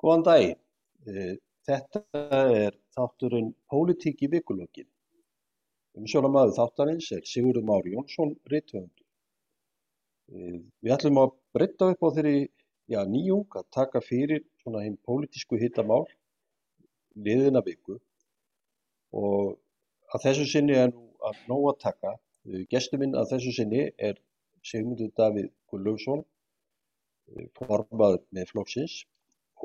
Góðan dag. Þetta er þátturinn Pólitík í vikulögin. Umsjónamaður þáttarins er Sigurður Már Jónsson, rithöfundur. Við ætlum að breytta upp á þeirri já, nýjung að taka fyrir svona hinn pólitísku hittamál liðina viku og að þessu sinni er nú að nóg að taka. Gestur minn að þessu sinni er Sigmundur Davíð Gullaugsson, formaður með flokksins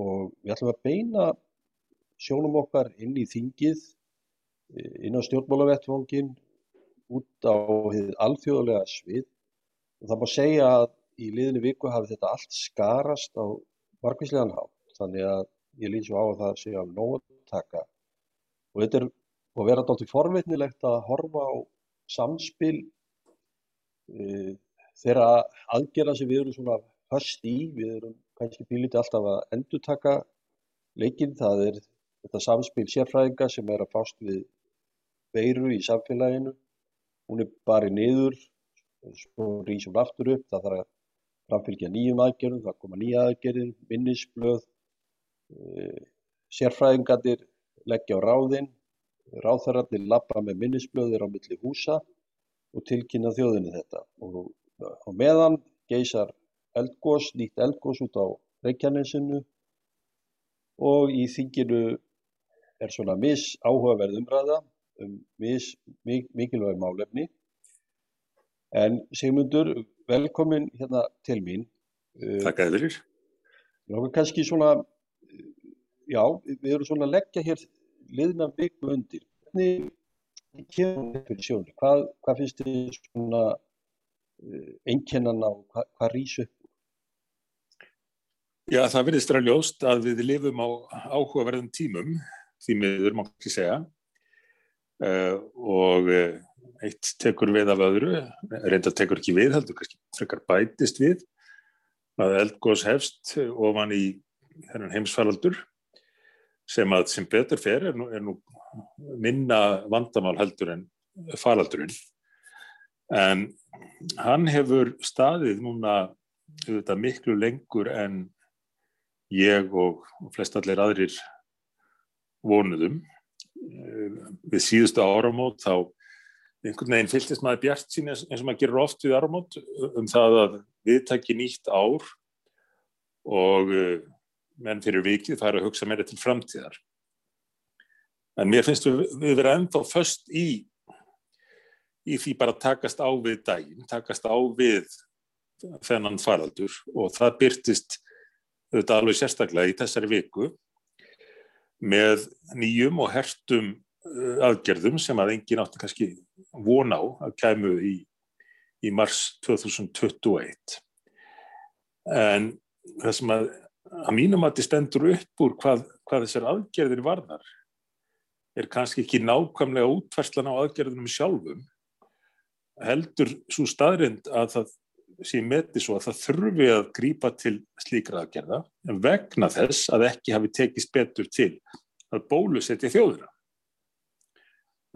og við ætlum að beina sjónum okkar inn í þingið, inn á stjórnmálavettvangin, út á alþjóðlega svið. Og það má segja að í liðinu viku hafi þetta allt skarast á margvíslegan hátt. Þannig að ég lýt svo á að það sé af nóg að taka. Og þetta er að vera dálítið forveitnilegt að horfa á samspil e, þeirra aðgerða sem við erum svona höst í, við erum kannski bílítið alltaf að endur taka leikinn, það er þetta samspil sérfræðinga sem er að fást við veiru í samfélaginu, hún er bara niður, svo rýs hún aftur upp, það þarf að framfylgja nýjum aðgerðum, það koma nýja aðgerðin, minnisblöð, e, sérfræðingarnir leggja á ráðinn, ráðherrarnir lappa með minnisblöðir á milli húsa og tilkynna þjóðinni þetta. Og á meðan geysar eldgós, nýtt eldgós út á Reykjanesinu og í þinginu er svona mis áhugaverð umræða um mis mikilvæg málefni. En Sigmundur, velkomin hérna til mín. Takk að þeirir. Náttúrulega kannski svona, já, við erum svona að leggja hér liðna viku undir. Hvernig kemur þetta fyrir sjónu? Hvað, hvað finnst þið svona einkennana og hvað, hvað rýs upp? Já, það verðist vera ljóst að við lifum á áhugaverðum tímum, því miður má ekki segja, uh, og eitt tekur við af öðru, reynda tekur ekki við, heldur kannski frekar bætist við, að eldgós hefst ofan í þennan heimsfaraldur, sem að sem betur fer er nú, er nú minna vandamál heldur en faraldurinn. En hann hefur staðið núna miklu lengur en ég og flestallir aðrir vonuðum. Við síðustu áramót þá einhvern veginn fylgist maður bjart sín eins og maður gerur oft við áramót um það að við takki nýtt ár og menn fyrir vikið fara að hugsa meira til framtíðar. En mér finnst við, við vera ennþá först í í því bara takast á við daginn, takast á við þennan faraldur og það byrtist auðvitað alveg sérstaklega í þessari viku með nýjum og hertum aðgerðum sem að engin átti kannski von á að kæmu í, í mars 2021. En það sem að, að mínum að þið stendur upp úr hvað, hvað þessar aðgerðir varðar er kannski ekki nákvæmlega útverslan á aðgerðunum sjálfum heldur svo staðrind að það sé meti svo að það þurfi að grípa til slíkra aðgerða vegna þess að ekki hafi tekist betur til að bólusetja þjóðina.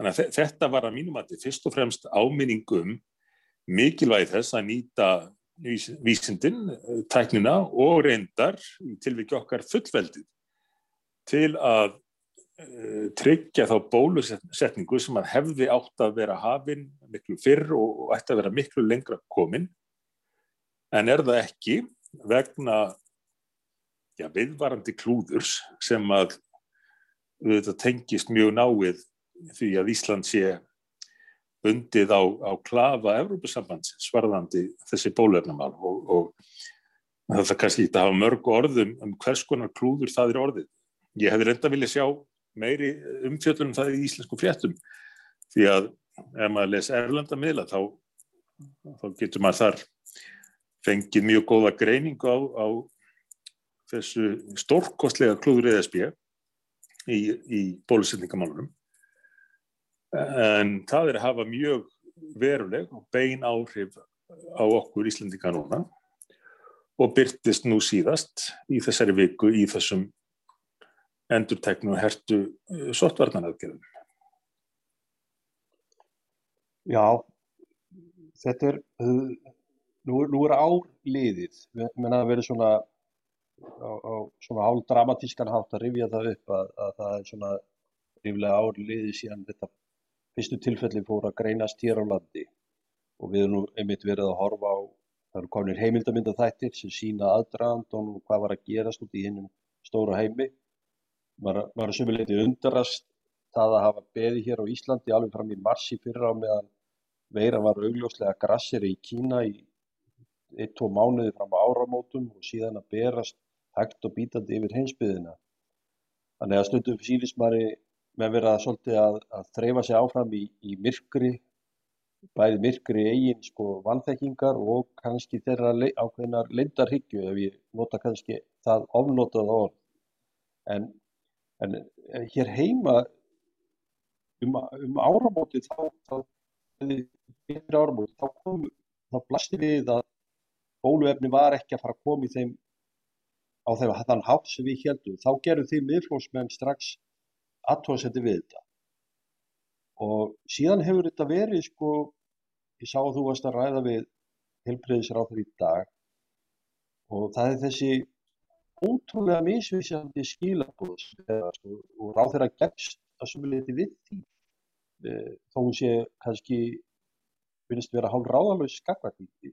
Þannig að þetta var að mínum að þetta fyrst og fremst áminningum mikilvægi þess að nýta vísindin, tæknina og reyndar tilvikið okkar fullveldið til að tryggja þá bólusetningu sem að hefði átt að vera hafinn miklu fyrr og ætti að vera miklu lengra komin en er það ekki vegna já, viðvarandi klúðurs sem að þetta tengist mjög náið því að Ísland sé bundið á, á klafa Evrópusambandsins svarðandi þessi bólefnamál og, og það er kannski að hafa mörg orðum um hvers konar klúður það er orðið. Ég hefði reynda viljað sjá meiri umfjöldunum það í íslensku fréttum því að ef maður les erlenda miðla þá, þá getur maður þar fengið mjög góða greiningu á, á þessu stórkostlega klúður ESB í, í bólusetningamálunum en það er að hafa mjög veruleg og bein áhrif á okkur Íslandinga núna og byrtist nú síðast í þessari viku í þessum endurteknu og hertu sottvarnanaðgerðum. Já, þetta er, nú, nú er ár liðið, við menna að vera svona á, á svona hálf dramatískan hátt að rifja það upp að, að það er svona ríflega ári liði síðan þetta fyrstu tilfelli fór að greinast hér á landi og við erum nú einmitt verið að horfa á, það eru kominir heimildamyndaþættir sem sína aðdraðand og hvað var að gerast út í hinnum stóru heimi. Maður er sömuleiti undarast það að hafa beði hér á Íslandi alveg fram í marsi fyrra á meðan veiran var augljóslega grassir í Kína í eitt, tvo mánuði fram á áramótum og síðan að berast hægt og bítandi yfir heimsbyðina. Þannig að stundum síðist maður með vera svolítið að, að þreyfa sig áfram í, í myrkri, bæði myrkri eigin sko vannþekkingar og kannski þeirra le, ákveðinar leindarhyggju ef ég nota kannski það ofnotað orð. En, en hér heima um, um áramóti þá, þá, þá, þá blasti við að bóluefni var ekki að fara að koma í þeim á þeim þann hátt sem við heldum. Þá gerðu því miðflósmenn strax aðtóðsetti við þetta. Og síðan hefur þetta verið, sko, ég sá að þú varst að ræða við helbreyðisráður í dag og það er þessi ótrúlega misvísjandi skilabóðs og ráð þeirra gegst að sumuleiti við því. Eh, þó hún sé kannski, finnst vera hálf ráðalög skakvartíti.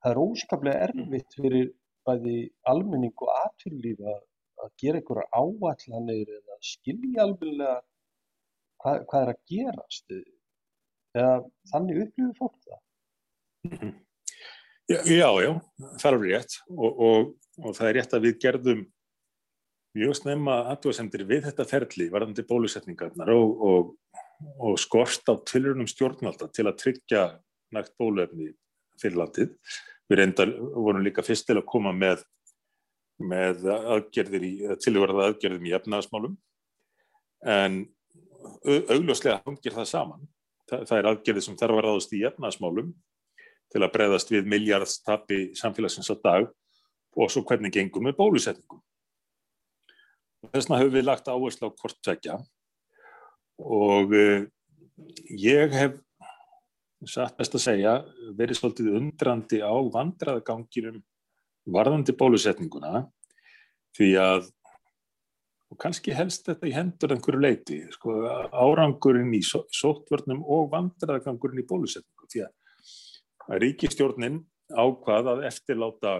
Það er óskaplega erfitt fyrir bæði almenning og atvinnlíf að að gera einhverja áallanir eða skilja alveg hvað, hvað er að gerast. Eða þannig upplifir fólk það. Já, já, já það er rétt. Og, og, og það er rétt að við gerðum mjög snemma aðdóðsendir við þetta ferli varðandi bólusetningarnar og, og skorst á tilrunum stjórnvalda til að tryggja nægt bóluefni fyrir landið. Við reyndar vorum líka fyrst til að koma með með aðgerðir í, tilverða aðgerðum í efnaðasmálum en augljóslega hangir það saman. Það, það er aðgerðir sem þarf að ráðast í efnaðasmálum til að breyðast við miljardstapi samfélagsins á dag og svo hvernig gengum með bólusetningum. Þess vegna höfum við lagt áherslu á hvort tvekja og uh, ég hef satt best að segja verið svolítið undrandi á vandraðaganginum varðandi bólusetninguna því að og kannski helst þetta í hendur einhverju leiti, sko, árangurinn í sóttvörnum og vandraðgangurinn í bólusetningu því að ríkistjórnin ákvað að eftirláta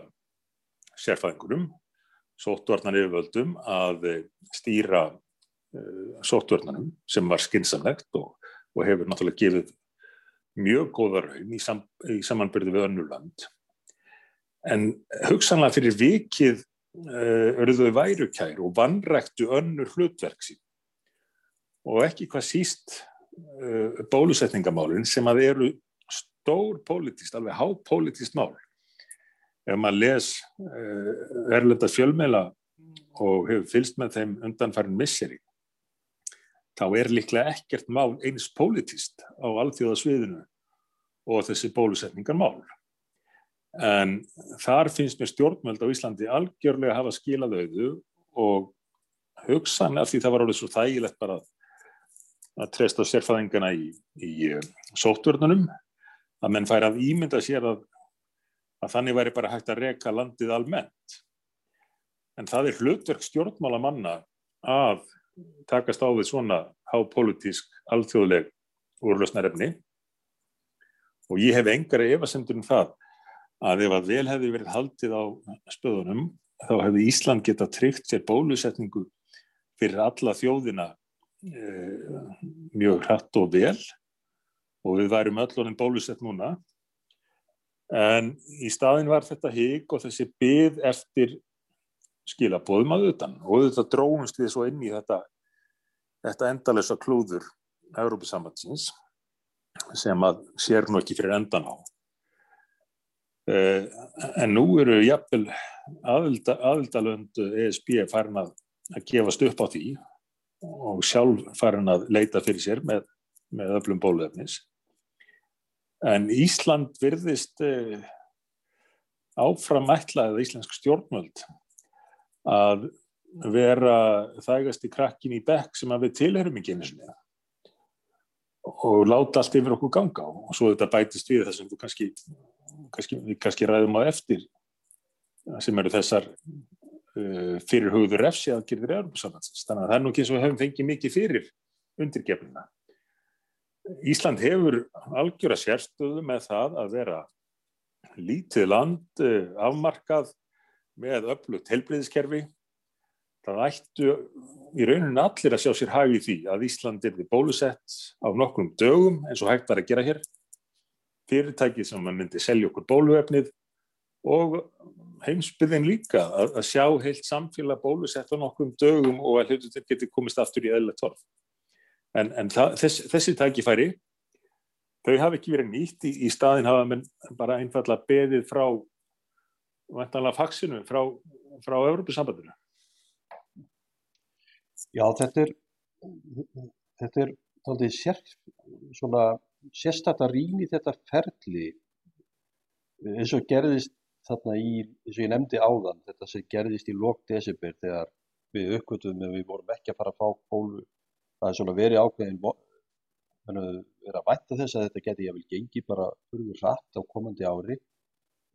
sérfæðingurum, sóttvarnar yfirvöldum að stýra uh, sóttvörnunum sem var skinsamlegt og, og hefur náttúrulega gefið mjög góða raun í, sam, í samanbyrðu við önnurland en hugsanlega fyrir vikið uh, eru þau værukær og vannræktu önnur hlutverk sín og ekki hvað síst uh, bólusetningamálinn sem að eru stór politist, alveg hápolitist mál. Ef maður les uh, erlenda fjölmeila og hefur fylst með þeim undanfærin misseri, þá er líklega ekkert mál eins politist á alþjóðasviðinu og þessi bólusetningarmál. En þar finnst mér stjórnmöld á Íslandi algjörlega hafa skilað auðu og hugsan af því það var alveg svo þægilegt bara að treysta sérfæðingana í, í eh, sóttvörnunum að menn fær að ímynda sér að, að þannig væri bara hægt að reka landið almennt. En það er hlutverk stjórnmála manna að takast á því svona hápolítisk alþjóðleg úrlösnarefni og ég hef engar efasendur um það að ef að vel hefði verið haldið á spöðunum þá hefði Ísland geta tryggt sér bólusetningu fyrir alla þjóðina e, mjög hratt og vel. Og við værum öllunum bólusett núna. En í staðin var þetta higg og þessi byð eftir skilabóðum að utan og þetta dróðumst við svo inn í þetta, þetta endalösa klúður Európa-sambandsins sem að sér nú ekki fyrir endan á Eh, en nú eru jafnvel aðilda, aðildalönd ESB farin að, að gefast upp á því og sjálf farin að leita fyrir sér með, með öflum bóluefnis. En Ísland virðist eh, áfram ætlað eða íslensk stjórnmöld að vera þægast í krakkin í bekk sem að við tilherum ekki einu sinni og láta allt yfir okkur ganga og svo þetta bætist við þess að þú kannski kannski, kannski ræðum á eftir sem eru þessar uh, fyrir hugður refsi aðgjörður Európa-sambandsins. Þannig að það er nú ekki eins og við höfum fengið mikið fyrir undirgefnina. Ísland hefur algjöra sérstöðu með það að vera lítið land, uh, afmarkað með öflugt helbriðiskerfi. Það ættu í rauninu allir að sjá sér hagi því að Ísland er við bólusett á nokkrum dögum eins og hægt var að gera hér. Fyrirtækið sem myndi selja okkur bóluefnið og heimsbyðin líka að, að sjá heilt samfélag bólusett á nokkrum dögum og að hlutu til geti komist aftur í eðla torf. En, en það, þess, þessi tækifæri, þau hafi ekki verið nýtt í, í staðin hafa bara einfallega beðið frá vantanlega faksinu frá, frá Európa-sambandinu. Já, þetta er þetta er taldið sér, svona sérstaklega rýn í þetta ferli eins og gerðist þarna í, eins og ég nefndi áðan, þetta sem gerðist í lók desember þegar við uppgötum en við vorum ekki að fara að fá bólu, það er svona verið ákveðin verið að vætta þess að þetta geti jáfnvel gengi bara fyrir rætt á komandi ári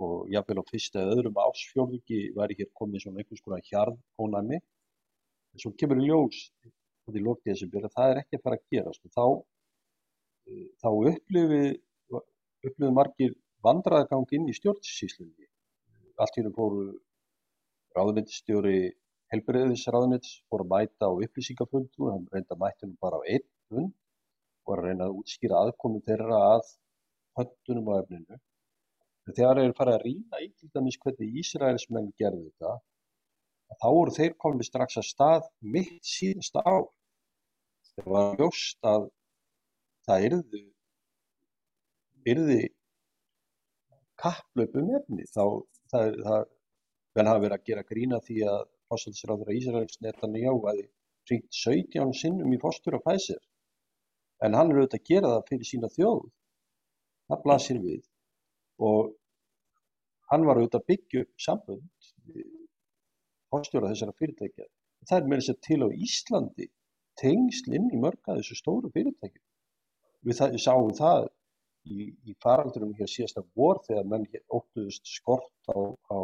og jáfnvel á fyrsta eða öðrum ásfjörðugi væri hér komið svona einhvers konar hjarð ónæmi en svo kemur í ljós að það er ekki að fara að gerast. Og þá, þá upplifi upplifi margir vandraðgang inn í stjórnsíslunni allt hérna fóru ráðmyndstjóri helbriðisráðmynds fóru að mæta á upplýsingafundu hann reynda mættunum bara á einn fund og að reyna að útskýra aðkomi þeirra að höndunum á efninu þegar þeir fara að rýna í til dæmis hvernig Ísraelsmenn gerði þetta þá voru þeir komið strax að stað mitt síðasta á þegar var ljóst að það yrðu yrði kapplöpum efni. Þá það, það vel hafa verið að gera grína því að fórsættisráður Ísraels Netanyahu hafi ringt 17 sinnum í fórstur og fæsir en hann er auðvitað að gera það fyrir sína þjóð. Það blasir við og hann var auðvitað að byggja upp sambund fórstjóra þessara fyrirtækja það er með þess að til á Íslandi tengsl inn í mörga þessu stóru fyrirtækjum við, það, við sáum það í, í faraldurum hér síðasta vor þegar menn óttuðust skort á, á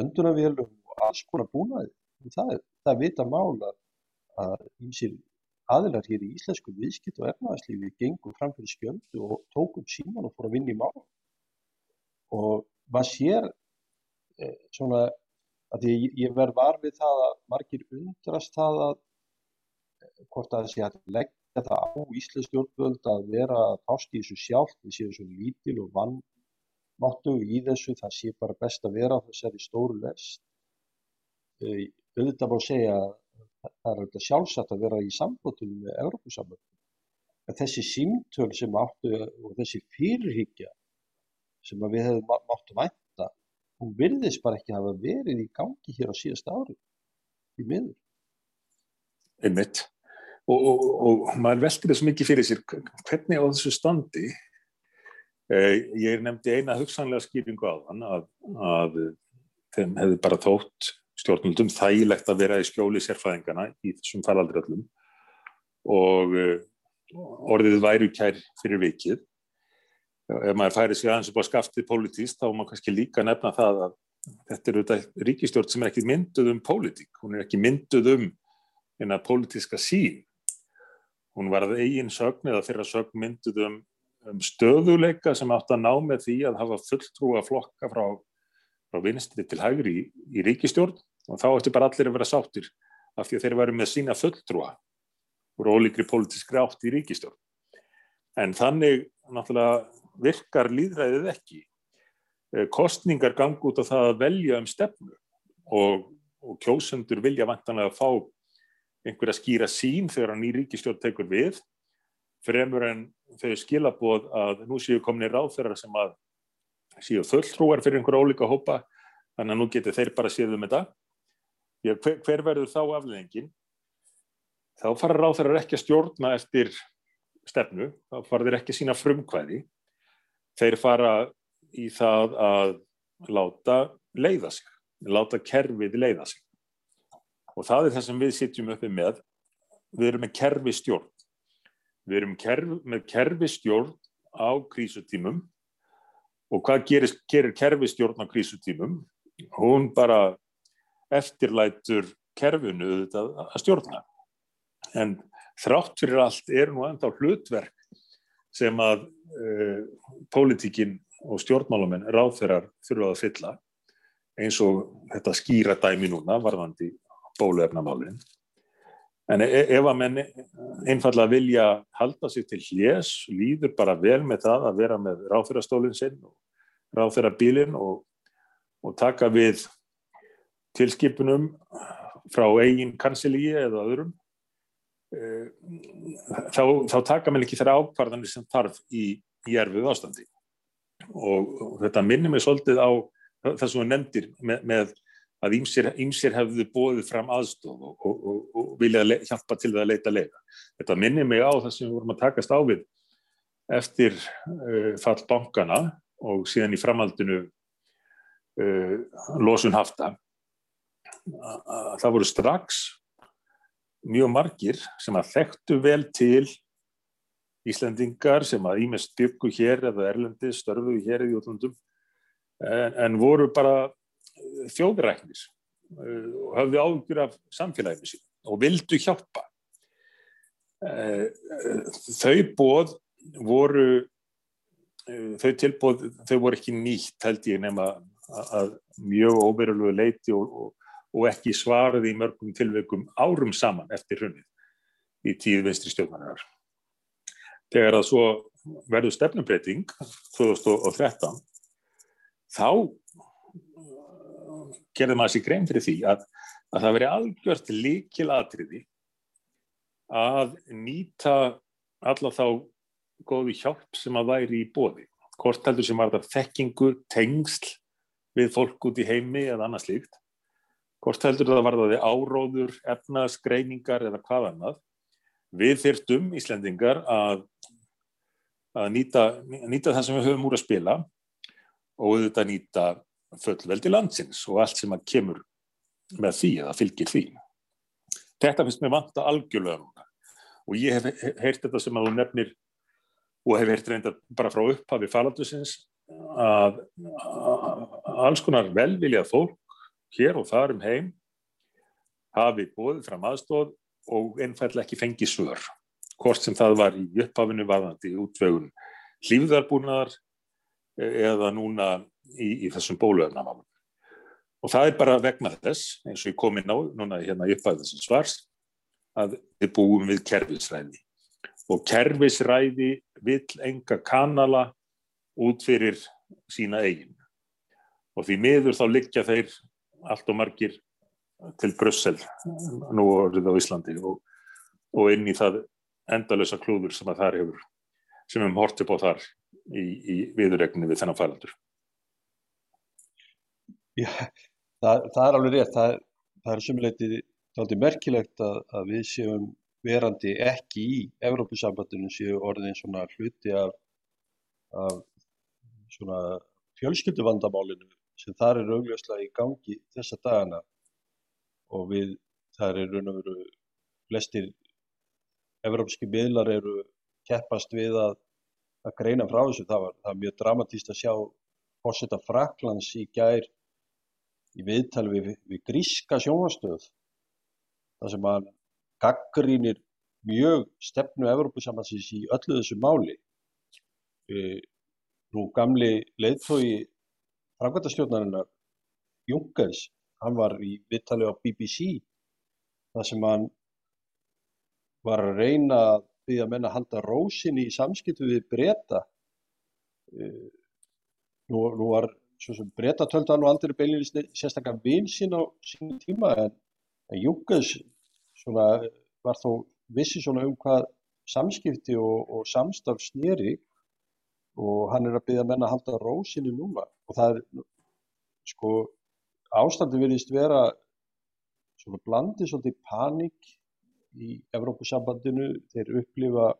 öndunavélum og alls konar búnaði. Það, það vita mála að ímsir aðilar hér í íslensku viðskipt og ernaðarslífi gengum fram fyrir skjöldu og tókum síman og fór að vinna í mál. Og maður sér eh, svona að ég, ég verð var við það að margir undrast það að eh, hvort að það sé að leggja þetta á Íslands stjórnvöld að vera að fást í þessu sjálf, við séum svo lítil og vannmáttu í þessu, það sé bara best að vera á þessari stóru lest. Auðvitað má segja að það er auðvitað sjálfsagt að vera í sambóttunum með Európusamöndum. Þessi símtöl sem áttu og þessi fyrirhyggja sem við hefum máttu vænta, hún virðist bara ekki hafa verið í gangi hér á síðast ári í miður. Einmitt. Og, og, og maður veltir þess mikið fyrir sér. Hvernig á þessu standi? Eh, ég nefndi eina hugsanlega skýringu á þann að, að þeim hefði bara tótt stjórnundum þægilegt að vera í skjóli sérfæðingana í þessum faraldröllum og eh, orðið væru kær fyrir vikið ef maður færi sig aðeins upp á skaftið pólitíst þá má kannski líka nefna það að þetta er auðvitað ríkistjórn sem er ekki mynduð um pólitík, hún er ekki mynduð um eina pólitíska sín Hún var að eigin sögn eða þeirra sögn mynduð um, um stöðuleika sem átt að ná með því að hafa fulltrúa flokka frá, frá vinstri til hægri í, í ríkistjórn og þá ætti bara allir að vera sáttir af því að þeir væri með sína fulltrúa úr ólíkri pólitískri átt í ríkistjórn. En þannig náttúrulega virkar líðræðið ekki. Eh, kostningar gangi út á það að velja um stefnu og, og kjósundur vilja vantanlega að fá einhverja skýra sín þegar hann í ríkistjórn tekur við fremur en þau skilaboð að nú séu komin í ráðferðar sem að séu þölltrúar fyrir einhverja ólíka hópa þannig að nú getur þeir bara séð um þetta. Já, hver, hver verður þá afleðingin þá fara ráðferðar ekki að stjórna eftir stefnu, þá fara þeir ekki að sína frumkvæði þeir fara í það að láta leiða sig láta kerfið leiða sig. Og það er það sem við sitjum uppi með. Við erum með kerfi stjórn við erum kerf, með kerfi stjórn á krísutímum. Og hvað gerir, gerir kerfi stjórn á krísutímum? Hún bara eftirlætur kerfinu auðvitað að stjórna. En þrátt fyrir allt er nú enda hlutverk sem að pólitíkin og stjórnmálamenn ráðferðar þurfa að fylla eins og þetta skýra dæmi núna varðandi bóluefnamálinn. En e, ef að menn einfallega vilja halda sig til hljés, líður bara vel með það að vera með ráðferðarstólinn sinn og ráðferðarbílinn og, og taka við tilskipunum frá eigin kansilíi eða öðrum, e, þá, þá taka menn ekki þeirra ákvarðanir sem þarf í, í erfið ástandi. Og, og þetta minnir mig svolítið á það sem þú nefndir með, með að ýmsir hefðu bóðið fram aðstof og, og, og, og vilja hjálpa til það að leita lega. Þetta minnir mig á það sem við vorum að takast á við eftir uh, fall bankana og síðan í framhaldinu uh, losun hafta. Það voru strax mjög margir sem að þekktu vel til Íslandingar sem að ímest byggu hér eða erlendi störfuðu hér í útlandum en, en voru bara þjóðræknis eh, og hafði ágjur af samfélaginu sín og vildu hjálpa. Eh, þau bóð voru, eh, þau tilbóð, þau voru ekki nýtt held ég nema að mjög óverulegu leiti og, og, og ekki svaraði í mörgum tilveikum árum saman eftir hrunnið í tíð vinstri stjórnarinnar. Þegar að svo verður stefnumbreyting 2013 þá gerði maður sér grein fyrir því að, að það veri algjört líkil atriði að nýta alla þá góðu hjálp sem að væri í bóði. Hvort heldur sem var þetta þekkingu, tengsl við fólk út í heimi eða annað slíkt. Hvort heldur það var það áróður, efnaskreiningar eða hvað annað. Við þyrtum Íslendingar að, að nýta, nýta það sem við höfum úr að spila og auðvitað nýta fullveldi landsins og allt sem að kemur með því eða fylgir því. Þetta finnst mér vanta algjörlega núna og ég hef heyrt þetta sem að þú nefnir og hef heyrt reynda bara frá upphafi falandusins að, að alls konar velviljað fólk hér og þar um heim hafi bóðið fram aðstóð og ennfæll ekki fengi svör hvort sem það var í upphafinu varðandi útvögun hlýfðarbúnaðar eða núna í, í þessum bóluöfnamálum. Og það er bara vegna þess, eins og ég kom inn á núna hérna upp að þessum svars, að við búum við kerfisræði. Og kerfisræði vill enga kanala út fyrir sína eigin. Og því miður þá liggja þeir allt og margir til Brussel nú orðið á Íslandi og, og inn í það endalösa klúður sem að þar hefur, sem við hortum á þar í, í viðurregninu við þennan fælandur. Já, það, það er alveg rétt. Það, það er sumuleitið taldið merkilegt að, að við séum verandi ekki í Evrópusambandinu séu orðin svona hluti af, af svona fjölskylduvandamálinu sem þar er augljóslega í gangi þessa dagana og við, þar er raun og veru flestir evrópski miðlar eru keppast við að, að greina frá þessu. Það var, það var mjög dramatíst að sjá fórsetta Fraklands í gær í viðtal við, við gríska sjónastöð þar sem hann gaggrínir mjög stefnu Evrópusamhansins í öllu þessu máli. E, nú gamli leiðtói framkvæmtastjórnarinnar Junkers, hann var í viðtali á BBC þar sem hann var að reyna að byggja menna að halda rósinni í samskiptu við breyta. E, nú, nú var breyta töldu hann og aldrei beilinist sérstaklega vinn sín á sín tíma en, en Júkes var þó vissi svona um hvað samskipti og, og samstaf snýri og hann er að byggja menna að halda rósinni núna. Og það er sko ástandi verðist vera svona blandið svolítið panik í Evrópusambandinu. Þeir upplifa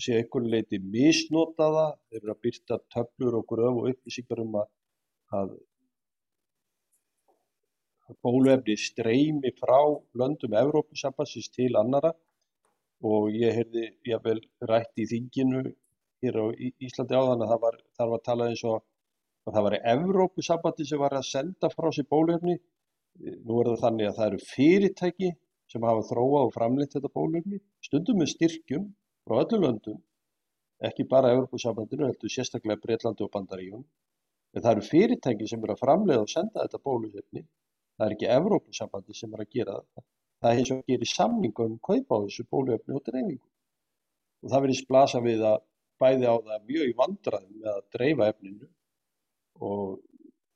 sé einhvern leiti misnotaða, þeir eru að byrta töflur og gröf og upplýsingar um að, að bóluefni streymi frá löndum Evrópusambansins til annara og ég jável rætt í þinginu hér á Íslandi áðan að það var, þar var talað eins og að það var Evrópusambandi sem var að senda frá sér bólefni. Nú er það þannig að það eru fyrirtæki sem hafa þróað og framleitt þetta bólefni, stundum með styrkjum frá öllu löndum, ekki bara Evrópusambandinu, heldur sérstaklega Breitlandi og Bandaríun. En það eru fyrirtæki sem eru að framleiða og senda þetta bólefni. Það er ekki Evrópusambandi sem er að gera þetta. Það er eins og að gera í samningu um kaupa á þessu bólefni og dreifingu. Og það verðist blasa við að bæði á það mjög í vandraðum með að dreifa efninu og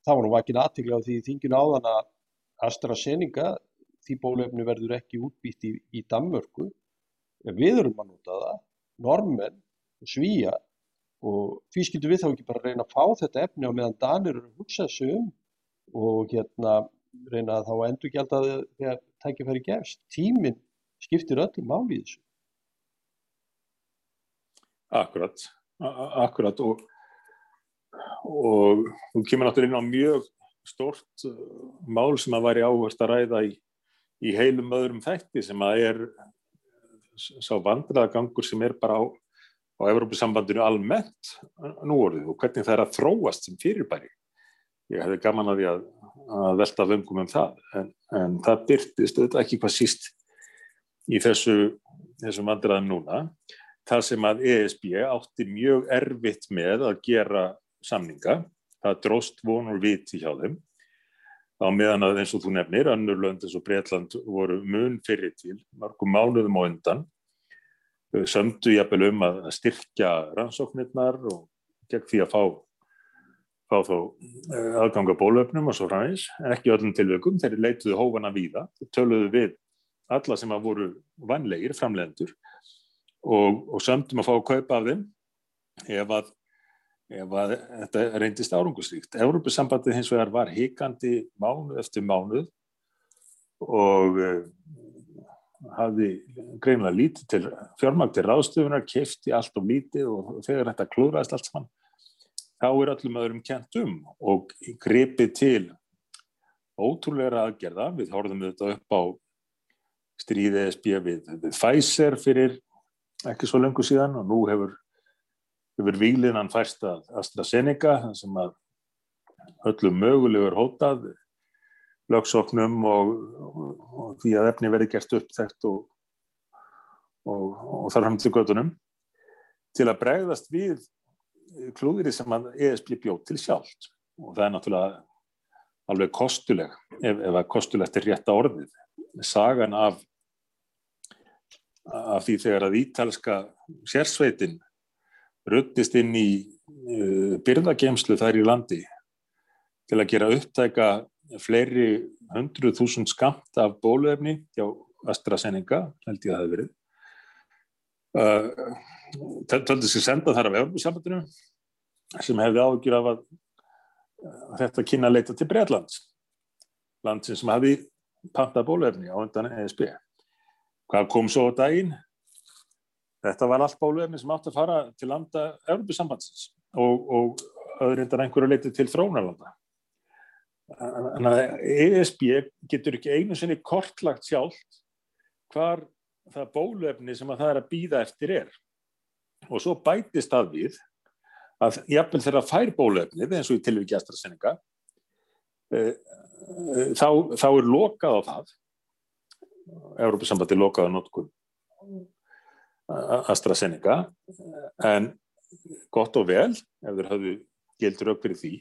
það var nú vakin aðtikla á því þinginu áðan að AstraZeneca, því bólefni verður ekki útbýtt í, í Danmörku, við erum að nota það, normenn og svíja og því skiltum við þá ekki bara reyna að fá þetta efni á meðan Danir eru að hugsa þessu um og hérna reyna að þá endur gælda þegar tækifæri gefst. Tíminn skiptir öllum máli í þessu. Akkurat, akkurat. Og, og þú kemur náttúrulega inn á mjög stort uh, mál sem að væri áherslu að ræða í, í heilum öðrum þætti sem að er sá vandræðagangur sem er bara á, á Evrópusambandinu almennt nú orðið og hvernig það er að þróast sem fyrirbæri. Ég hefði gaman að því að, að velta vöngum um það en, en það byrtist auðvitað ekki hvað síst í þessu vandræðum núna þar sem að ESB átti mjög erfitt með að gera samninga. Það dróst vonur viti hjá þeim. Á meðan að eins og þú nefnir, annur lönd eins og Breitland voru mun fyrir til, margum mánuðum á undan. Sömdu jafnvel um að styrkja rannsóknirnar og gegn því að fá, fá þó aðganga bólöfnum og svo framins, en ekki öllum tilveikum. Þeir leituðu hófana víða, töluðu við alla sem að voru vanlegir, framlegendur og, og sömdum að fá að kaupa af þeim ef að, ef að þetta reyndist árangusríkt. Európusambandið hins vegar var híkandi mánuð eftir mánuð og uh, hafði greinlega lítið til fjármang til ráðstöfunar, kefti allt og lítið og þegar þetta klúraðist allt saman, þá er öllum öðrum kent um og grepið til ótrúlega aðgerða. Við horfum þetta upp á stríðið SB við, við Pfizer fyrir ekki svo lengur síðan og nú hefur, hefur výlinan færst að AstraZeneca sem að öllum mögulegur hótað lögsóknum og, og, og því að efni verði gert uppþægt og, og þar til gödunum til að bregðast við klúðri sem að ESB bjóð til sjálft. Og það er náttúrulega alveg kostuleg ef, ef að kostulegt er rétta orðið. Sagan af af því þegar að ítalska sérsveitin ruttist inn í uh, byrðagemslu þær í landi til að gera upptæka fleiri hundruð þúsund skamt af bóluefni hjá AstraZeneca, held ég að það hefði verið. Uh, Töldi sér senda þar af Európa-sambandinu sem hefði áhugjur af að uh, þetta kynna að leita til Breitlands, landsin sem hefði pantað bóluefni á undan ESB. Hvað kom svo á daginn? Þetta var allt bóluefni sem átti að fara til landa Európa-sambandsins og, og öðrindar einhverju leiti til þrónarlanda. Þannig að ESB getur ekki einu sinni kortlagt sjálft hvar það bóluefni sem að það er að býða eftir er. Og svo bætist það við að jafnvel þegar það fær bóluefnið eins og í tilvíki AstraZeneca e, e, þá, þá er lokað á það Európa-sambandi lokaða notkun AstraZeneca. En gott og vel ef þeir hafðu gildur upp fyrir því.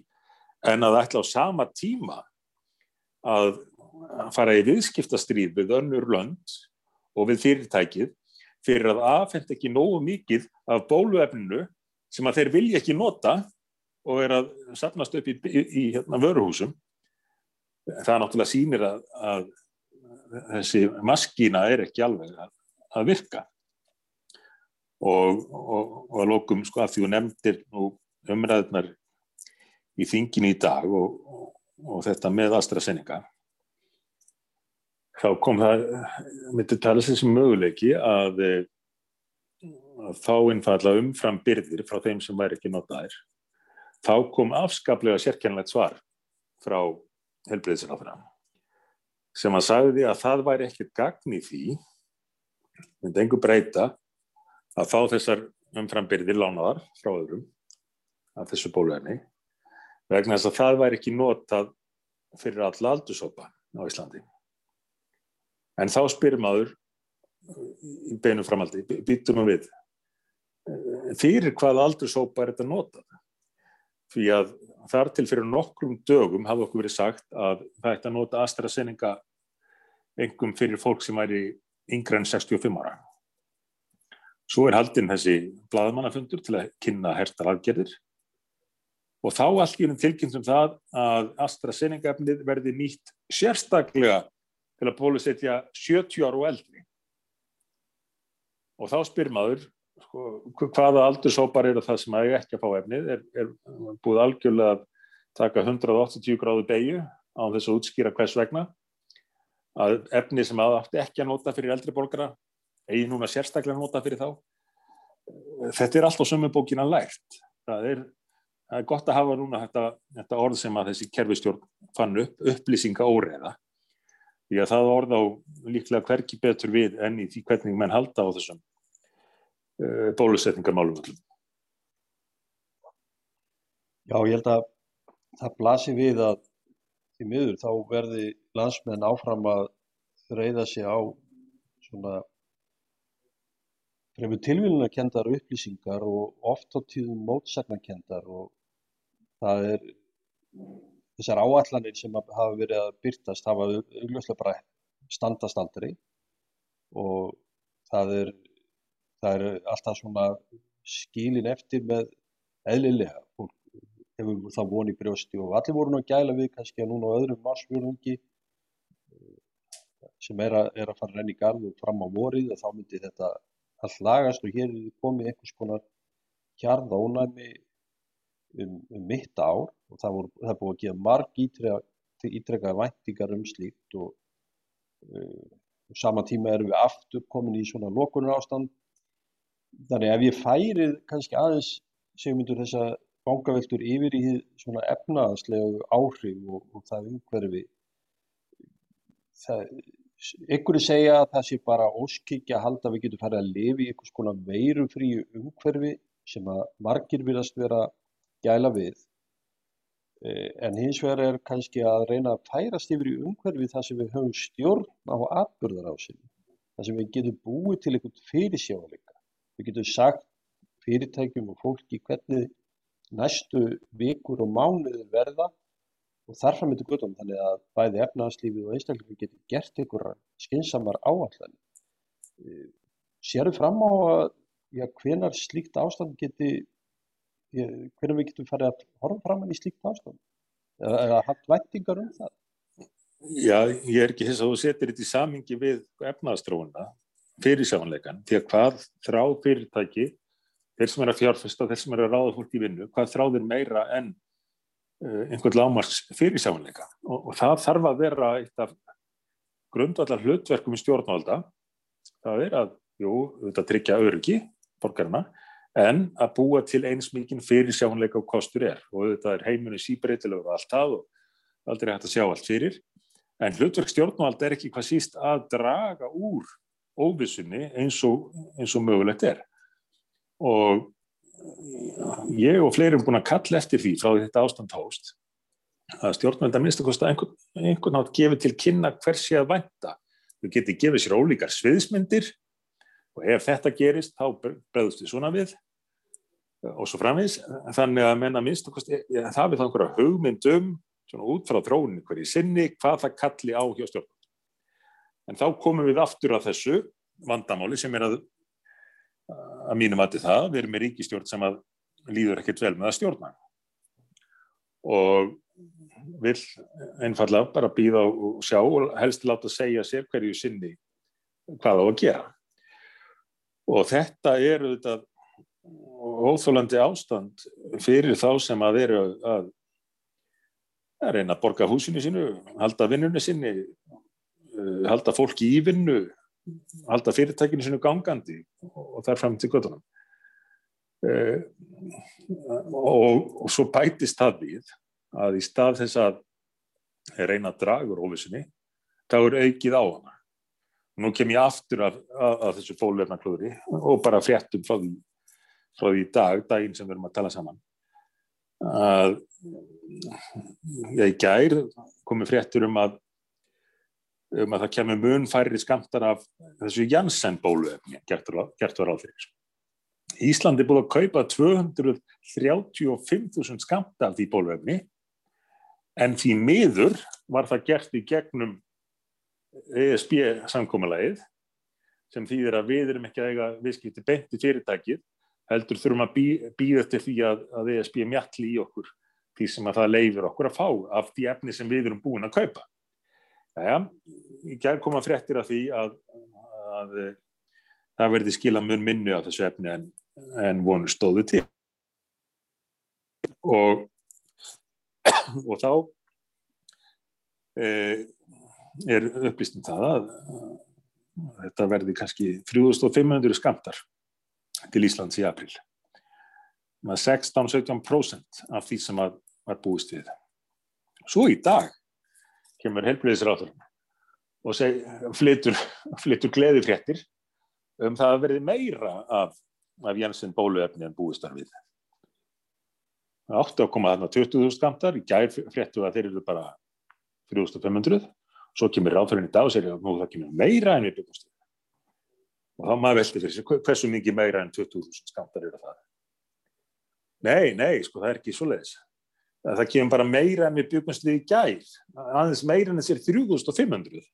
En að ætla á sama tíma að fara í viðskiptastríð við önnur lönd og við fyrirtækið fyrir að aðfend ekki nógu mikið af bóluefninu sem að þeir vilja ekki nota og er að sapnast upp í, í, í hérna, vöruhúsum. Það náttúrulega sýnir að, að þessi maskína er ekki alveg að, að virka. Og, og, og að lókum sko að því þú nefndir umræðunar í þingin í dag og, og þetta með AstraZeneca þá kom það myndi tala sér sem möguleiki að, að þá innfalla umfram byrðir frá þeim sem væri ekki notaðir. Þá kom afskaplega sérkennlegt svar frá helbriðsir á sem að sagði að það væri ekkert gagn í því myndi engur breyta að fá þessar umframbyrðir lánaðar frá öðrum af þessu bóluefni vegna þess að það væri ekki notað fyrir alla aldursópa á Íslandi. En þá spyrir maður í beinu framaldi, býtum við fyrir hvað aldursópa er þetta notað? Því að þar til fyrir nokkrum dögum hafa okkur verið sagt að það ætti að nota AstraZeneca engum fyrir fólk sem væri yngre en 65 ára. Svo er haldinn þessi bladamannafundur til að kynna hertar afgerðir og þá unum tilkynnsum það að AstraZeneca efnið verði nýtt sérstaklega til að bólusetja 70 ára og eldri. Og þá spyr maður sko, hvaða aldursópar eru það sem að ekki að fá efnið, er, er búið algjörlega að taka 180 gráðu beigju á þess að útskýra hvers vegna að efni sem að átti ekki að nota fyrir eldri borgara eigi núna sérstaklega að nota fyrir þá. Þetta er allt á sömu bókina lært. Það er, það er gott að hafa núna þetta, þetta orð sem að þessi kerfistjórn fann upp, upplýsinga óreða. Því að það orð á líklega hverki betur við enn í því hvernig menn halda á þessum uh, bólusetningarmálum. Já, ég held að það blasi við að því miður þá verði landsmenn áfram að reyða sig á svona fremur tilvílunarkendar upplýsingar og oft á tíðum mótsagnarkendar og það er þessar áallanir sem hafa verið að byrtast hafa augljóslega bara standast aldrei og það er, það er alltaf svona skilin eftir með eðlilega. Fólk hefur það von í brjósti og allir voru nú að gæla við kannski að núna á öðrum marsfjörðungi sem er að, er að fara renni garð og fram á vorið og þá myndi þetta allt lagast og hér er komið einhvers konar hjarða ónæmi um, um mitt ár og það, voru, það búið að gefa marg ítrekkaði væntingar um slíkt og uh, sama tíma erum við aftur komin í svona lokunar ástand þannig ef ég færið kannski aðeins segmyndur þess að bankaveltur yfir í svona efnaðslegu áhrif og, og það umhverfi það einhverju segja að það sé bara óskikja að halda að við getum farið að lifi í einhvers konar veirufríu umhverfi sem að margir viljast vera gæla við. E, en hins vegar er kannski að reyna að færast yfir í umhverfi þar sem við höfum stjórn á atbyrðar á sinni þar sem við getum búið til einhvern fyrirsjáleika við getum sagt fyrirtækjum og fólki hvernig næstu vikur og mánuður verða og þarfram með göttum þannig að bæði efnahagslífið og einstaklega getur gert einhverja skinsamar áallan. Séru fram á að já, hvenar slíkt ástand geti, hvernig við getum farið að horfa fram í slíkt ástand? Eða haft vættingar um það? Já, ég er ekki þess að þú setir þetta í samingi við efnahagstróuna fyrir sjáanleikan, því að hvað þrá fyrirtæki, þeir sem er að fjárfesta, þeir sem er að ráða fólk í vinnu, hvað þráðir meira enn Eh, einhvern lámars fyrirsjáanleika? Og, og það þarf að vera eitt af grundvallar hlutverkum í stjórnvalda. Það er að, jú, þetta tryggja öryggi borgarna, en að búa til eins mikinn fyrirsjáanleika og kostur er. Og þetta er heimunni síbreytilegur og allt það og aldrei hægt að sjá allt fyrir. En hlutverk stjórnvalda er ekki hvað síst að draga úr óvissunni eins og, eins og mögulegt er og ég og fleiri erum búin að kalla eftir því frá þetta ástand hóst að stjórnveld að minnst að kosta einhvern, einhvern nátt gefið til kynna hversi að vænta. Þau geti gefið sér ólíkar sviðismyndir og ef þetta gerist þá bregðust við svona við og svo framins. Þannig að menna minnst að kosta, ja, það við þá einhverja hugmyndum út frá trónin hverju sinni hvað það kalli á hjá stjórnveld. En þá komum við aftur að þessu vandamáli sem er að að mínum að það, við erum með ríkistjórn sem að líður ekkert vel með að stjórna. Og vil einfallega bara býða og sjá og helst láta segja sér hverju sinni hvað á að gera. Og þetta er þetta óþólandi ástand fyrir þá sem að veru að, að reyna að borga húsinu sínu, halda vinnunni sinni halda fólki í vinnu halda fyrirtækinu sinu gangandi og þar fram til göttunum uh, og, og svo bætist það við að í stað þess að reyna að draga úr óvissinni þá er aukið á hana. Nú kem ég aftur af, af, af þessu fólvernaklúri og bara fréttum frá því, frá því dag, daginn sem við erum að tala saman að ég gær komið fréttur um að um að það kemur mun færri skamtar af þessu Janssen bóluefni gert, var á þeirri. Íslandi er búið að kaupa 235.000 skamta af því bóluefni en því miður var það gert í gegnum ESB samkómalagið sem þýðir að við erum ekki að eiga viðskipti beinti fyrirtækið heldur þurfum að býða eftir því að, að ESB mjalli í okkur því sem að það leifir okkur að fá af því efni sem við erum búin að kaupa. Jæja, ég gerð koma fréttir af því að, að, að það verði skila mun minnu af þessu efni en, en vonu stóðu til. Og, og þá e, er upplýstum það að þetta verði kannski 3500 skamtar til Íslands í april. 16-17% af því sem var búist við. Svo í dag kemur helbriðisráðurinn og seg, flytur, flytur gleðifréttir um það að verði meira af, af Jensen bóluefni en búistar við. Það átti að koma þarna 20.000 skamtar, í gær fréttu að þeir eru bara 3.500, svo kemur ráðurinn í dag og segir að nú það kemur meira en við byggumst við. Og þá maður veldi fyrir sig hversu mikið meira en 20.000 skamtar eru það. Nei, nei, sko það er ekki svo leiðis það kemur bara meira en við byggumst við í gær. Aðeins meira en þessir 3500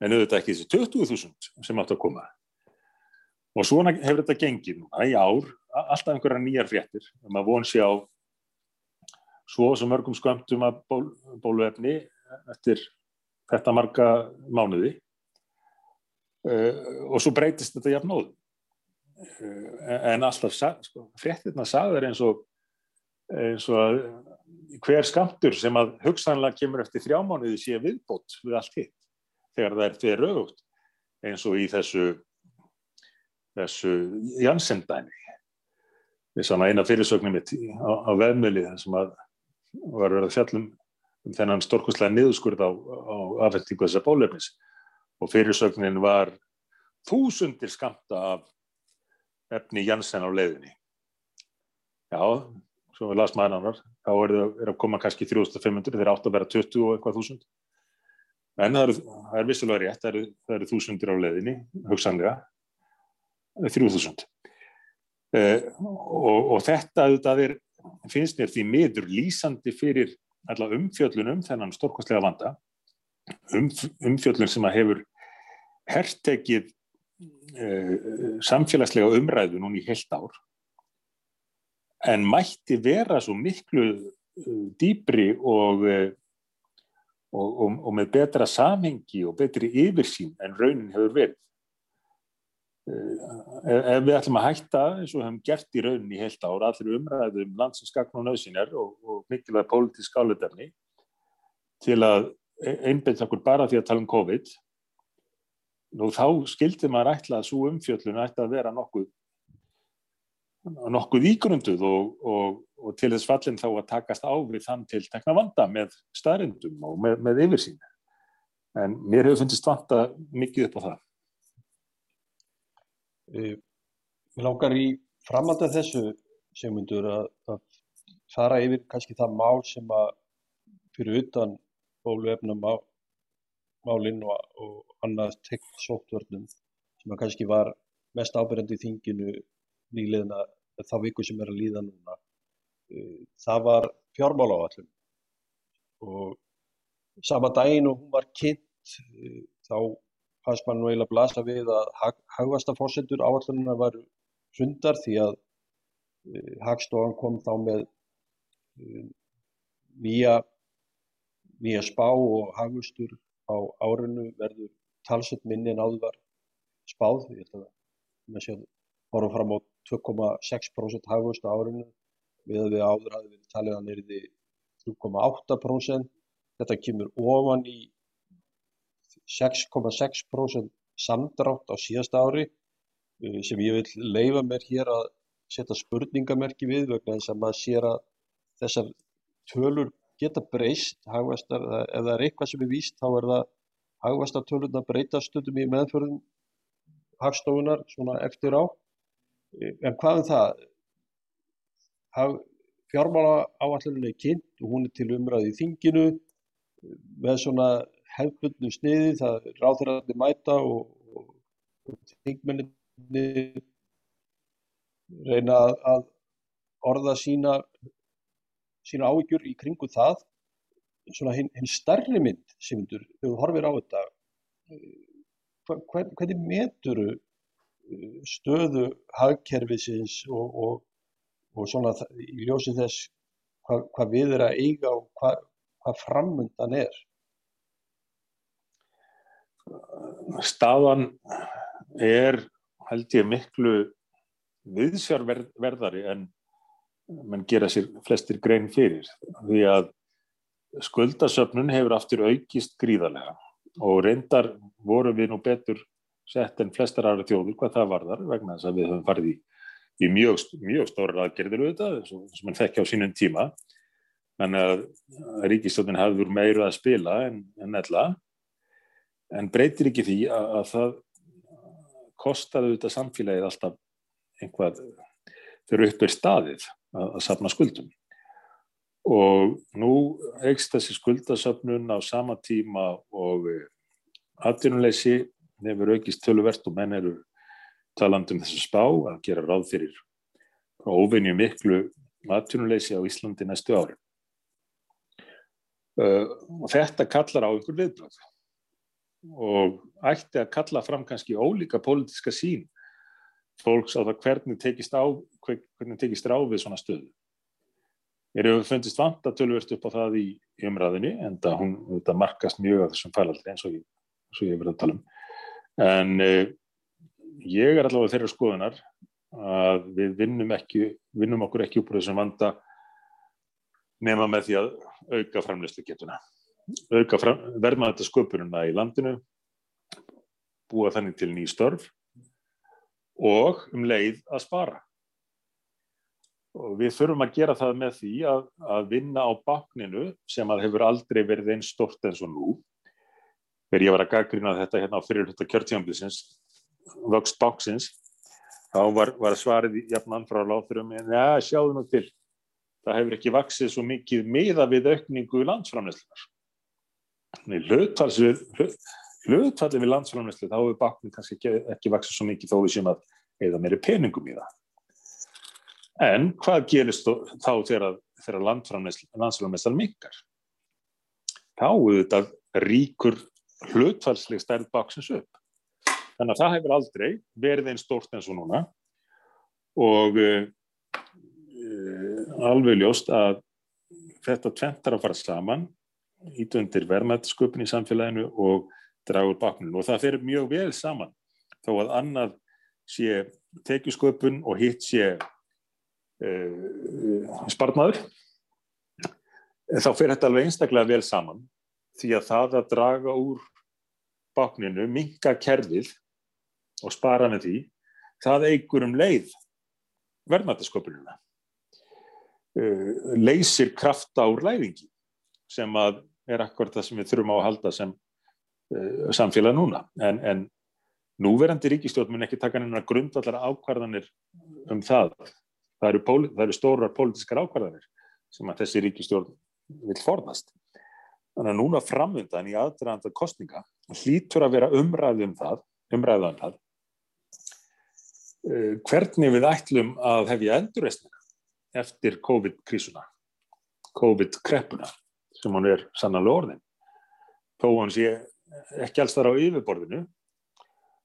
en auðvitað ekki þessi 20.000 sem átt að koma. Og svona hefur þetta gengið núna í ár, alltaf einhverja nýjar fréttir. Um að von sé á svo sem mörgum skömmtum að ból, bóluefni eftir þetta marga mánuði. Uh, og svo breytist þetta jafn nóð uh, en alltaf sko, fréttirna sagður eins og og að hver skamtur sem að hugsanlega kemur eftir þrjá mánuði sé viðbót við allt hitt þegar það er fyrir auðvögt eins og í þessu þessu Janssen-dæmi þess að eina fyrirsögnum mitt á, á veðmjöli sem að var verið að fjallum um þennan stórkustlega niðurskurð á, á afhendingu þessar bólefnis og fyrirsögnin var þúsundir skamta af efni Janssen á leiðinni. Já svo lasum aðeins annar, þá er það að koma kannski 3500, þeir átt að vera 20 og eitthvað þúsund. En það, eru, það er vissulega rétt, það eru, það eru þúsundir á leðinni, hugsanlega, 3000. Eh, og, og þetta auðvitað er, finnst mér því miður lýsandi fyrir alla umfjöllunum þennan stórkostlega vanda, um, umfjöllun sem að hefur herrtekið eh, samfélagslega umræðu núni í heilt ár en mætti vera svo miklu uh, dýbri og, uh, og, og, og með betra samhengi og betri yfirsýn en raunin hefur verið. Uh, ef við ætlum að hætta eins og hefum gert í raunin í heilt ára allir umræðum landsinskagn og nöðsynjar og mikilvæg pólitísk áletarni til að e-, einbeitt okkur bara því að tala um COVID nú þá skildi maður ætla að svo umfjöllun ætti að vera nokkuð nokkuð ígrunduð og, og, og til þess fallin þá að takast á við þann til tekna vanda með staðrindum og með, með yfirsýn. En mér hefur fundist vanda mikið upp á það. Mér uh, langar í framhald af þessu sem myndur að, að fara yfir kannski það mál sem að fyrir utan bóluefnum málinn og, og annað tekn sóttvörnum sem að kannski var mest ábyrjandi í þinginu nýliðna þá viku sem er að líða núna. Uh, það var fjármála áallum og sama daginn og hún var kynnt uh, þá fannst mann nú eiginlega blasa við að hagvasta fórsendur áallununa var hrundar því að uh, hagstofan kom þá með nýja nýja spá og hagvustur á árinu verður talsett minni en áður var spáð. Ég held að það sé að horfum fram á 2,6% hagvöxt á árinu við að við áður hafði verið talið að neyriði 3,8%. Þetta kemur ofan í 6,6% samdrátt á síðasta ári eh, sem ég vil leifa mér hér að setja spurningamerki við vegna þess að maður sér að þessar tölur geta breyst hagvestar, ef það er eitthvað sem er víst þá er það hagvestartölurna breytast stundum í meðförðum hagstofunar svona eftir á En hvað um það? fjármála áalluninni kynnt og hún er til umræði í þinginu með svona hefbundnu sniði, það ráðræðandi mæta og, og, og þingmenninni reyna að, að orða sína, sína áhyggjur í kringu það. Svona hinn hin stærri mynd, þegar þú horfir á þetta, hvern, hvernig meturu stöðu hagkerfisins og, og, og svona í ljósi þess hvað, hvað við erum að eiga og hvað, hvað framöndan er? Staðan er held ég miklu viðsjárverðari en mann gera sér flestir grein fyrir því að skuldasöfnun hefur aftur aukist gríðarlega og reyndar voru við nú betur sett en flestar aðra þjóður hvað það varðar vegna þess að við höfum farið í, í mjög, mjög stóra aðgerðir auðvitað sem mann þekki á sínum tíma. Þannig að ríkistjóðin hafður meiru að spila en, en ella. En breytir ekki því að, að það kostaði auðvitað samfélagið alltaf einhvað fyrir uppur staðið að, að sapna skuldum. Og nú eikst þessi skuldasöfnun á sama tíma og atvinnuleysi hefur aukist töluvert og menn eru talandum þessu spá að gera ráð fyrir óvinni miklu atvinnuleysi á Íslandi næstu ári og þetta kallar á einhver viðbröð og ætti að kalla fram kannski ólíka pólitiska sín fólks á það hvernig tekist á hvernig tekist á við svona stöðu. Mér hefur fundist vant að tölvert upp á það í umræðinni en það markast mjög af þessum fælaldri eins og ég, ég verið að tala um. En eh, ég er allavega þeirra skoðunar að við vinnum, ekki, vinnum okkur ekki úr þessum vanda nema með því að auka framleyslu getuna. Auka fram, verðmaðþetta sköpuruna í landinu, búa þannig til ný störf og um leið að spara og við þurfum að gera það með því að, að vinna á bakninu sem að hefur aldrei verið einn stort eins og nú þegar ég var að gaggrina þetta hérna á fyrirluta kjörtjámbilsins vöxt báksins þá var, var svarið jafnan frá láþurum en ja, sjáðu nú til. Það hefur ekki vaksið svo mikið miða við aukningu landsframleyslunar hlutfallið við landsframleyslu þá hefur baknin kannski ekki, ekki vaksið svo mikið þó við séum að eða meiri peningum í það. En hvað gerist þá þegar, landsframleyslan minkar? Þá auðvitað ríkur hlutfælsleg stærð baksins upp. Þannig að það hefur aldrei verið einn stórt eins og núna. Og uh, alveg ljóst að þetta tventar að fara saman ítundir verðmættisköpun í samfélaginu og dragur bakninu og það fyrir mjög vel saman þó að annað sé tekjusköpun og hitt sé uh, spartmaður þá fyrir þetta alveg einstaklega vel saman því að það að draga úr bakninu, minka kerfið og spara með því það eigur um leið verðmættasköpununa uh, leysir krafta úr læringi sem að er akkurat það sem við þurfum á að halda sem uh, samfélag núna. En, en núverandi ríkistjórn mun ekki taka neina grundvallar ákvarðanir um það. Það eru, eru stórar pólitískar ákvarðanir sem að þessi ríkistjórn vil forðast. Þannig að núna framöndan í aðdraðanda kostninga hlýtur að vera umræðum það, umræðan um það, uh, hvernig við ætlum að hefja endurreysnina eftir COVID-krísuna, COVID-kreppuna sem hún er sannlega orðin. Þó hann sé ekki alls þar á yfirborðinu,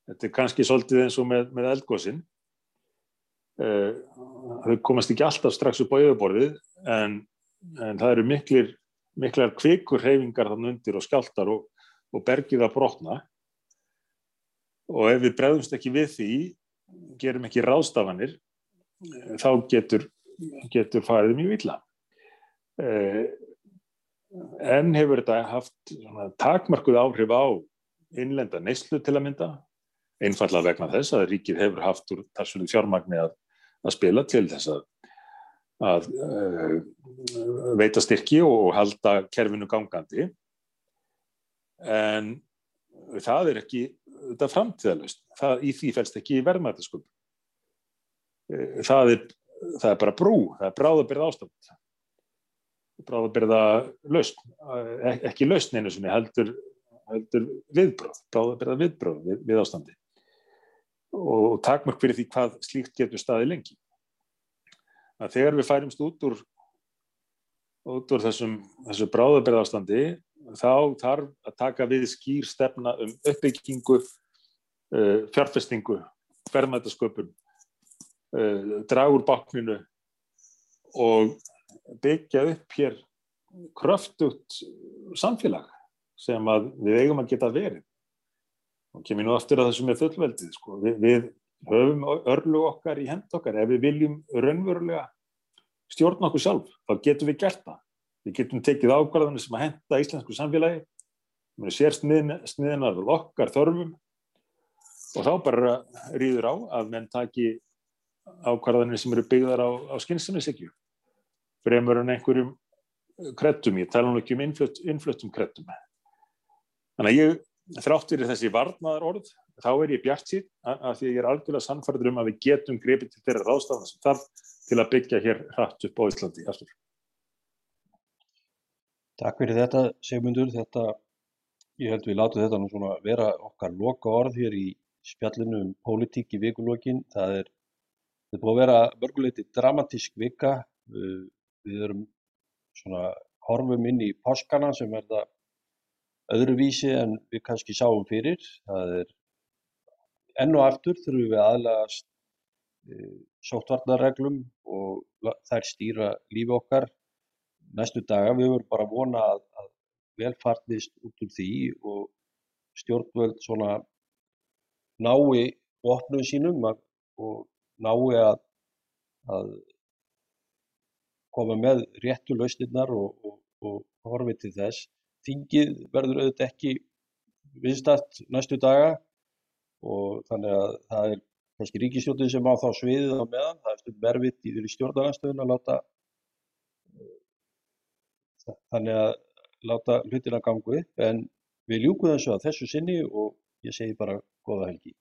þetta er kannski svolítið eins og með, með eldgóðsinn, Eh, þau komast ekki alltaf strax upp á yfirborðið en, en það eru miklir, miklar kvikur reyfingar þann undir og skjáltar og, og bergið að brotna. Og ef við bregðumst ekki við því gerum ekki ráðstafanir þá getur, getur farið mjög vila eh, en hefur þetta haft takmarkuð áhrif á innlenda neyslu til að mynda? Einfallega vegna þess að ríkið hefur haft úr þessu fjármagni að að spila til þess að, að uh, veita styrki og halda kerfinu gangandi. En það er ekki þetta framtíðalust, það í því fælst ekki verðmætasköp eh, það það er bara brú, það er bráðabyrða ástand. Bráðabyrða lausn, ekki lausn einu sinni, heldur, heldur viðbráð, bráðabyrða viðbráð við, við ástandi. Og takmörk fyrir því hvað slíkt getur staði lengi að þegar við færimst út úr út úr þessum, þessu bráðabyrða ástandi þá þarf að taka við skýr stefna um uppbyggingu uh, fjárfestingu verðmætasköpun uh, dragur bakninu og byggja upp hér kröftugt samfélag sem við eigum að geta verið og kemur nú aftur að þessum með fullveldið sko. við, við höfum örlu okkar í hend okkar. Ef við viljum raunverulega stjórna okkur sjálf þá getum við gert það. Við getum tekið ákvarðanir sem að henda íslensku samfélagi við sér sniðinar okkar þörfum. Og þá bara rýður á að menn taki ákvarðanir sem eru byggðar á, á skynsamisekju fremur en einhverjum krettum, ég tala nú ekki um innflutt, innfluttum krettum. Þannig að ég, þrátt fyrir þessi varnaðar orð, þá er ég bjart síðan að, því að ég er algjörlega sannfærður um að við getum grepið til þeirra ráðstafna sem þarf til að byggja hér hratt upp á Íslandi aftur. Takk fyrir þetta, Sigmundur. Þetta, ég held við látum þetta nú svona vera okkar loka orð hér í spjallinu um pólitík í vikulokkin. Það er, þetta búið að vera mörguleiti dramatísk vika. Við erum svona horfum inn í páskana sem er það öðruvísi en við kannski sáum fyrir. Það er enn og aftur þurfum við aðlagast e, sóttvarnarreglum og þær stýra lífi okkar næstu daga. Við vorum bara vona að, að velfarnist út úr því og stjórnvöld svona nái opnum sínum og nái að, að koma með réttu lausnirnar og, og, og horfið til þess. Þingið verður auðvitað ekki viðstætt næstu daga og þannig að það er kannski ríkistjótið sem á þá sviðið á meðan. Það er stundum erfitt í því stjórnarnarstöðun að láta þannig að láta hlutina gangu upp en við ljúkuðum þessu að þessu sinni og ég segi bara goða helgi.